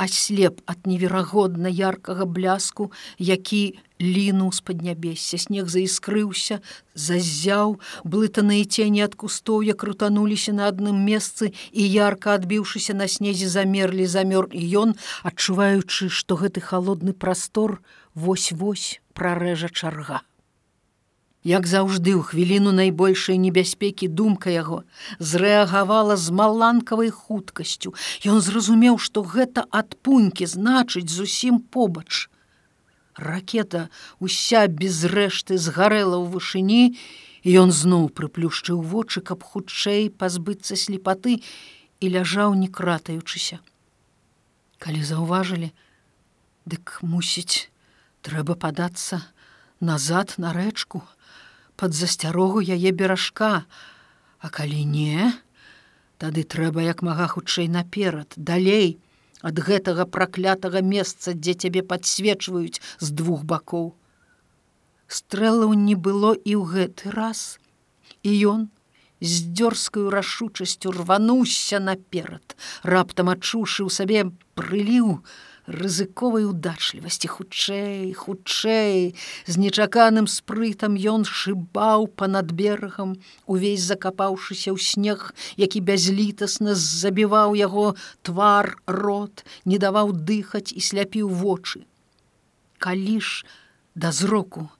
аслеп ад неверагодна яркага бляску, які лінуў з паднябесся, снег заіскрыўся, зазяў, блытаныя цені ад кустоўя крутануліся на адным месцы і ярка адбіўшыся на снезе замерлі замёр і ён, адчуваючы, што гэты халодны прастор вось-вось прарэжа чарга. Як заўжды ў хвіліну найбольшай небяспекі думка яго зрэагавала з маланкавай хуткасцю. Ён зразумеў, што гэта ад пунькі значыць зусім побач. Ракета уся без рэшты згарэла ў вышыні, і ён зноў прыплюшчыў вочы, каб хутчэй пазбыцца слепаты і ляжаў не кратаючыся. Калі заўважылі, дык мусіць, трэба падацца назад на рэчку, под засцярогу яе беражка, А калі не, тады трэба як мага хутчэй наперад, далей ад гэтага праклятага месца, дзе цябе падсвечваюць з двух бакоў. Стрэлаў не было і ў гэты раз, і ён з дзёрзкаю рашучасцю рвануўся наперад, раптам адчушы ў сабе прыліў, рызыковай удачлівасці хутчэй хутчэй з нечаканым спрытам ён шыбаў па-над берагам увесь закапаўшыся ў снег які бязлітасна забіваў яго твар рот не даваў дыхаць і сляпіў вочы калі ж да зроку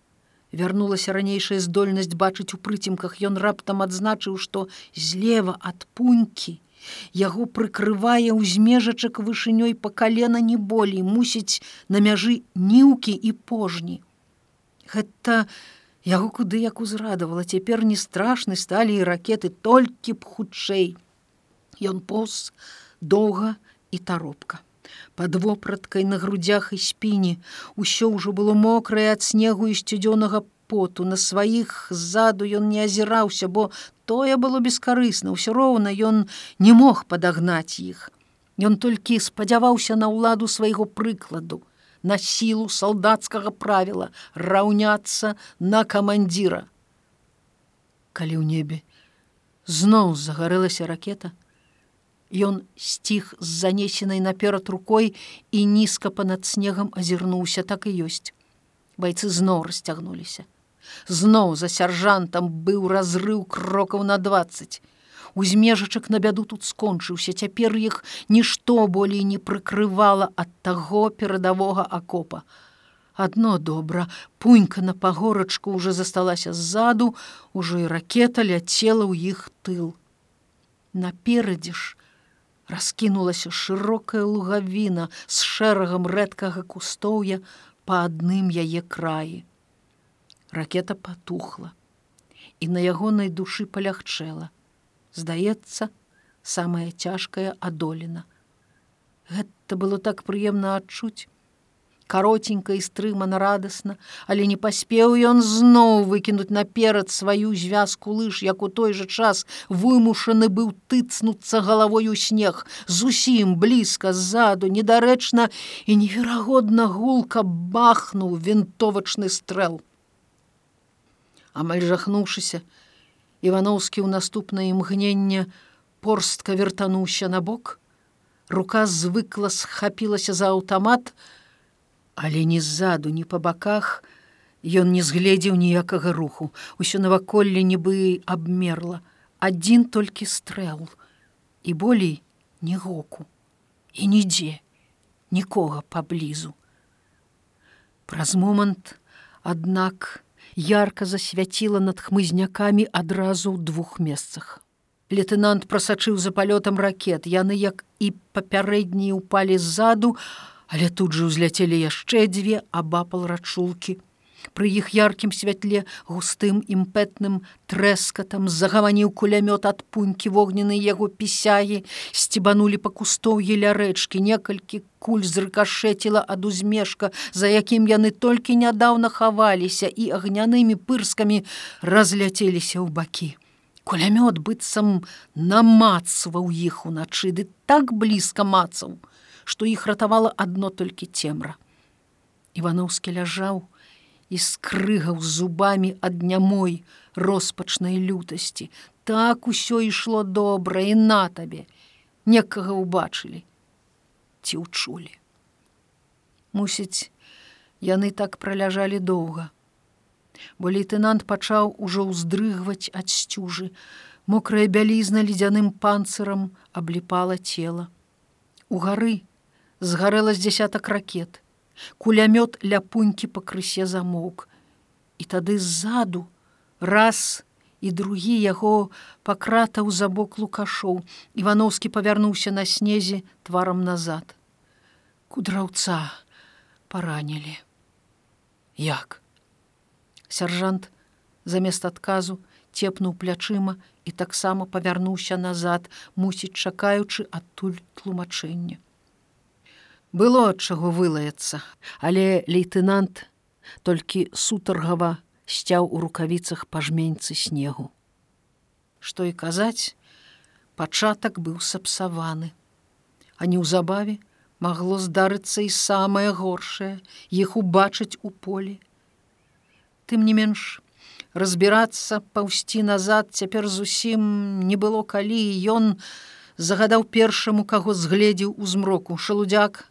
Вярнулася ранейшая здольнасць бачыць у прыцемках. Ён раптам адзначыў, што злева ад пунькі яго прыкрывае ўзмежачак вышынёй па калена не болей, мусіць на мяжы ніўкі і пожні. Гэта яго куды як узрадавала, цяпер не страшны сталі і ракеты толькі б хутчэй. Ён поз доўга і таропка. Пад вопраткай на грудзях і спіне усё ўжо было мокрае ад снегу і сцюдзёнага поту. На сваіх ззаду ён не азіраўся, бо тое было бескарысна, ўсё роўна ён не мог падагнаць іх. Ён толькі спадзяваўся на ўладу свайго прыкладу, на сілу салдацкага правіла раўняцца на камандзіра. Калі ў небе зноў загарэлася ракета, Ён сціх з занесенай наперад рукой і нізка па-над снегам азірнуўся, так і ёсць. Байцы зноў расцягнуліся. Зноў за сяржантам быў разрыў крокаў на 20. Узмежачак на бяду тут скончыўся, цяпер іх нішто болей не прыкрывала ад таго перадавога акопа. Адно добра, пунька на пагорачку уже засталася ззаду, ужо і ракета ляцела ў іх тыл. Наперадзе ж, раскінулася шырокая лугавіна з шэрагам рэдкага кустоўя па адным яе краі. Ракета патухла, і на ягонай душы палягчэла. Здаецца, самая цяжкая адолена. Гэта было так прыемна адчуць, каротенька і стрымана радасна, але не паспеў ён зноў выкінуць наперад сваю звязку лыж, як у той жа час вымушаны быў тыцнуцца галавой у снег, зусім блізка ззаду, недарэчна і неверагодна гулка бахнуў вінтовачны стрэл. Амаль жахнуўшыся, Івановскі ў наступнае імгненне порстка вертануўся на бок, рука звыкла схапілася за аўтамат, Але ні ззаду, ні па баках ён не згледзеў ніякага руху. Усё наваколле нібы абмерла, адзін толькі стрэл і болей ні гоку і нідзе, нікога паблізу. Праз момант, аднак, ярка засвяціла над хмызнякамі адразу ў двух месцах. Лейтенант прасачыў за палётам ракет, яны як і папярэднія ўпалі ззаду, Але тут жа ўзляцелі яшчэ дзве абапал рачулкі. Пры іх яркім святле густым імпэтным трэскатам загаваніў кулямёт ад пунькі вогнены яго пісяі, сцібанулі па кустоўе ля рэчкі, некалькі куль зрыкашэціла ад узмешка, за якім яны толькі нядаўна хаваліся і агнянымі пырскамі разляцеліся ў бакі. Кулямёт быццам намацваў іх уначы, ды так блізка мацаў што іх ратавала адно толькі цемра. Івановскі ляжаў і скрыгаў зубамі ад нямой роспачнай лютасці. Так усё ішло добра і на табе, некага ўбачылі ці ўчулі. Мусіць, яны так праляжалі доўга. Бо лейтенант пачаў ужо ўздрыгваць ад сцюжы. Мокрая бялізна ледзяным панцырам абліпала цела. У гары згарэла з дзясятак ракет. Кулямёт ля пунькі пакрысе замоўк. І тады ззаду раз і другі яго пакратаў за бок лукашоў. Івановскі павярнуўся на снезе тварам назад. Кудраўца паранілі. Як? Сяржант замест адказу цепнуў плячыма і таксама павярнуўся назад, мусіць чакаючы адтуль тлумачэння было ад чаго вылаяцца, але лейтенант толькі сутаргава сцяў у рукавіцах пажменьцы снегу. Што і казаць, пачатак быў сапсаваны, а неўзабаве магло здарыцца і самае горшае іх убачыць у полі. Тым не менш, разбірацца паўсці назад цяпер зусім не было калі ён загадаў першаму, каго згледзеў у змроку шалудзяк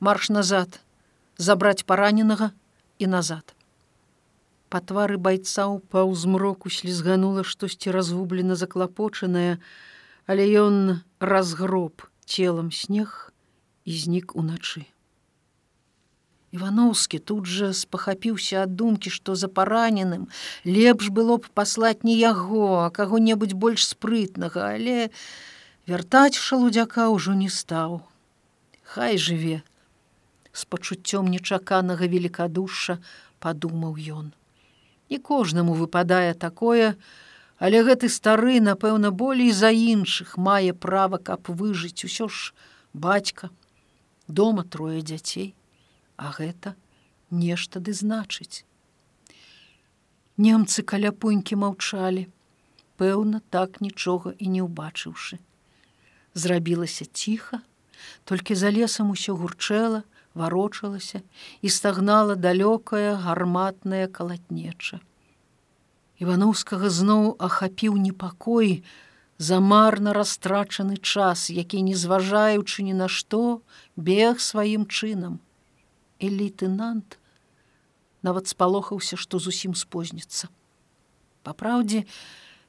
марш назад, забраць параненага і назад. Па твары байца ў паўзмроку слізганула штосьці разгублена заклапочаная, але ён разгроб целам снег і знік уначы. Івановскі тут жа спахапіўся ад думкі, што за параненым лепш было б паслаць не яго, а каго-небудзь больш спрытнага, але вяртаць шалудзяка ўжо не стаў. Хай жыве. З пачуццём нечаканага великкадуша падумаў ён. Не кожнаму выпадае такое, але гэты стары, напэўна, болей за іншых мае права, каб выжыць усё ж бацька, дома трое дзяцей а гэта нешта ды значыць. Немцы каля пунькі маўчалі, пэўна, так нічога і не ўбачыўшы. Зрабілася ціха, толькі за лесам усё гурчэла, варочалася і стагнала далёкая гарматная калатнеча. Івановскага зноў ахапіў непакой, замарна растрачаны час, які, не зважаючы ні на што, бег сваім чынам і лейтенант нават спалохаўся, што зусім спозніцца. Па праўдзе,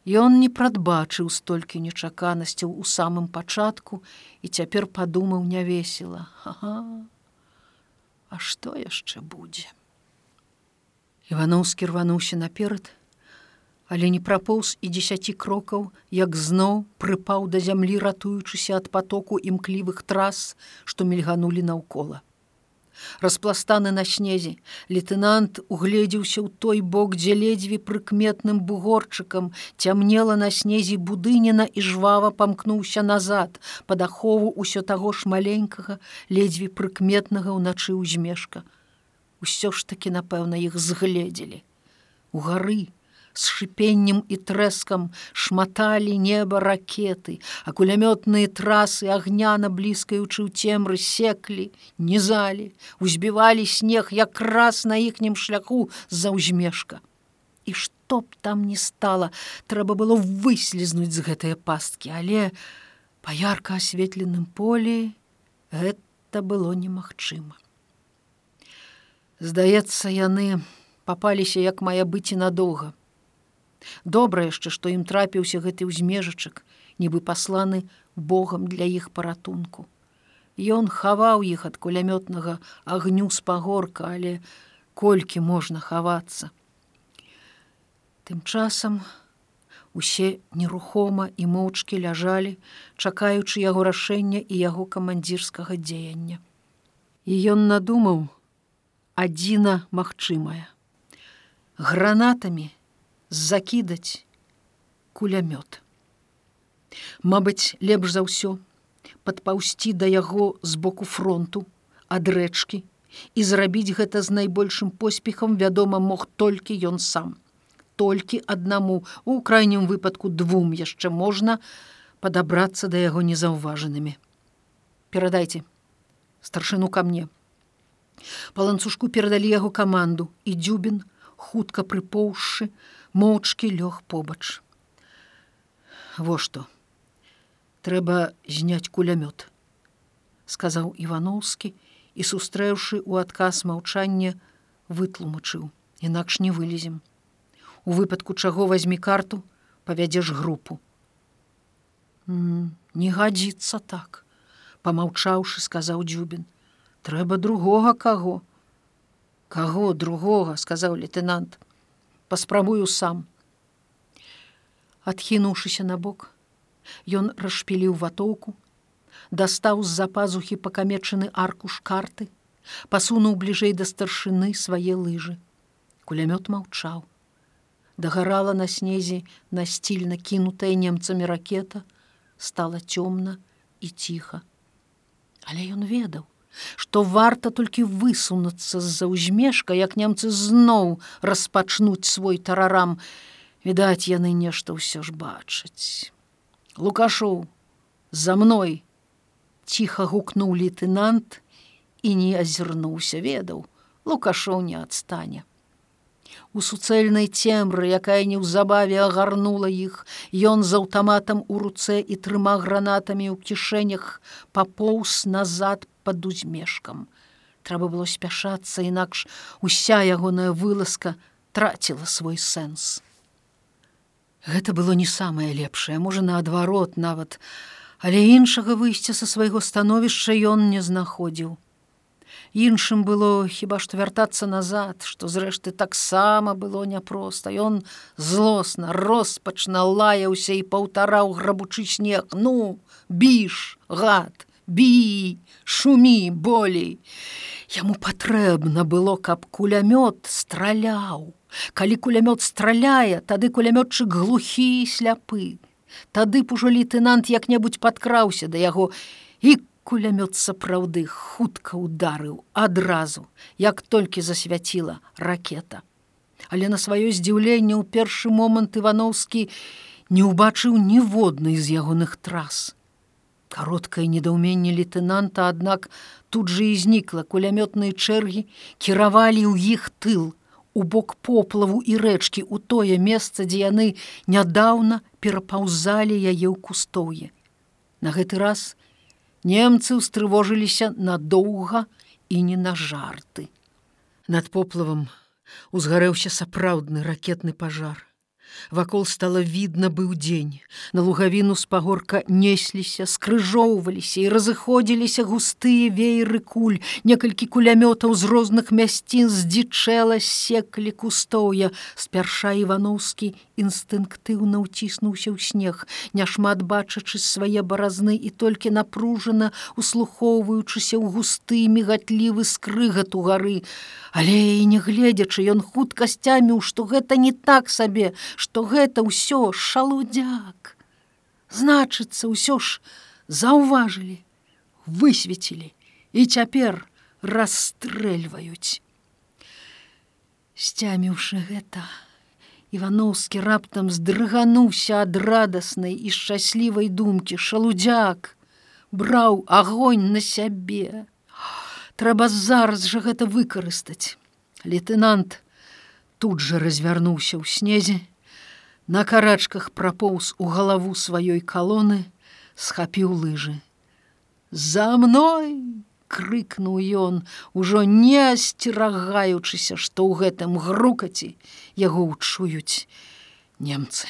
ён не прадбачыў столькі нечаканасцяў у самым пачатку і цяпер падумаў нявесела: ага, А што яшчэ будзе? Івановскі рвануўся наперад, але не прапоўз і дзесяці крокаў, як зноў прыпаў да зямлі, ратуючыся ад потоку імклівых трас, што мільганулі наўкола распластаны на снезе. Лейтенант угледзеўся ў той бок дзе ледзьве прыкметным бугорчыкам цямнела на снезе будыніна і жвава памкнуўся назад пад ахову ўсё таго ж маленькага ледзьве прыкметнага ўначы ўзмешка. Усё ж таки напэўна іх згледзелі. У гары з шыпеннем і трэскам шматалі неба ракеты, а кулямётныя трасы агняна блізкаючы ў цемры секлі, нізалі, узбівалі снег якраз на іхнім шляху з-за ўзмешка. І што б там не стала, трэба было выслізнуць з гэтыя пасткі, але па ярка асветленым полі гэта было немагчыма. Здаецца, яны папаліся як мае быць і надоўга. Добра яшчэ, што ім трапіўся гэты ўзмежачак, нібы пасланы Богам для іх паратунку. Ён хаваў іх ад кулямётнага агню з пагорка, але колькі можна хавацца. Тым часам усе нерухома і моўчкі ляжалі, чакаючы яго рашэння і яго камандзірскага дзеяння. І ён надумаў адзіна магчымая. Гранатамі, закідаць кулямёт. Мабыць, лепш за ўсё падпаўсці да яго з боку фронту, ад рэчкі і зрабіць гэта з найбольшым поспехам, вядома, мог толькі ён сам. Толькі аднаму, у крайнім выпадку двум яшчэ можна падабрацца да яго незаўважанымі. Перадайце старшыну ка мне. Па ланцужку перадалі яго каманду і дзюбін, хутка прыпоўшы, моўчкі лёг побач. Во што трэба зняць кулямёт, сказаў Івановскі і сустрэўшы ў адказ маўчання вытлумачыў, інакш не вылезем. У выпадку чаго возьмі карту, павядзеш групу. Не гадзіцца так, помаўчаўшы, сказаў дзюбін. Трэба другога каго. Каго другога, сказаў лейтенант паспрабую сам. Адхінуўшыся на бок, ён расшпіліў ватоўку, дастаў з-за пазухі пакамечаны аркуш карты, пасунуў бліжэй да старшыны свае лыжы. Кулямёт маўчаў. Дагарала на снезе насцільна кінутая немцамі ракета, стала цёмна і ціха. Але ён ведаў, што варта толькі высунуцца з-за ўзмешка, як немцы зноў распачнуць свой тарарам. Відаць, яны нешта ўсё ж бачаць. Лукашоў, за мной ціха гукнуў лейтенант і не азірнуўся, ведаў, Лукашоў не адстане. У суцэльнай цемры, якая неўзабаве агарнула іх, ён з аўтаматам у руцэ і трыма гранатамі ў кішэнях папоўз назад пад узмешкам. Трэба было спяшацца, інакш уся ягоная вылазка траціла свой сэнс. Гэта было не самае лепшае, можа наадварот нават, але іншага выйсця са свайго становішча ён не знаходзіў. Іншым было хіба што вяртацца назад, што зрэшты таксама было няпроста. Ён злосна, роспачна лаяўся і паўтараў грабучы снег: Ну, біш, гад, бі, шумі болей. Яму патрэбна было, каб кулямёт страляў. Калі кулямёт страляе, тады кулямётчык глухі і сляпы. Тады б ужо лейтенант як-небудзь падкраўся да яго і кулямёт сапраўды хутка ударыў адразу, як толькі засвяціла ракета. Але на сваё здзіўленне ў першы момант Івановскі не ўбачыў ніводнай з ягоных трас. Кароткае недаўменне лейтенанта, аднак тут жа і знікла кулямётныя чэргі, кіравалі ў іх тыл, у бок поплаву і рэчкі ў тое месца, дзе яны нядаўна перапаўзалі яе ў кустоўе. На гэты раз Немцы ўстрывожыліся надоўга і не на жарты. Над поплавам узгарэўся сапраўдны ракетны пажар. Вакол стала відно быў дзень. На лугавіну з пагорка несліся, скрыжоўваліся і разыходзіліся густыя вееры куль. Некалькі кулямётаў з розных мясцін здзічэла секлі кустоўя. Спярша Івановскі інстынктыўна ўціснуўся ў снег, няшмат бачачы свае баразны і толькі напружана, услухоўваючыся ў густы мігатлівы скрыгат у гары. Але і не гледзячы, ён хутка сцяміў, што гэта не так сабе, што гэта ўсё шалудзяк. Значыцца, ўсё ж заўважылі, высветілі і цяпер расстрэльваюць. Сцяміўшы гэта, Івановскі раптам здрыгануўся ад радаснай і шчаслівай думкі шалудзяк, браў агонь на сябе. Трэба зараз жа гэта выкарыстаць. Лейтенант тут жа развярнуўся ў снезе, на карачках прапоўз у галаву сваёй калоны, схапіў лыжы. За мной! крыкнуў ён, ужо не асцерагаючыся, што ў гэтым грукаці яго ўчуюць немцы.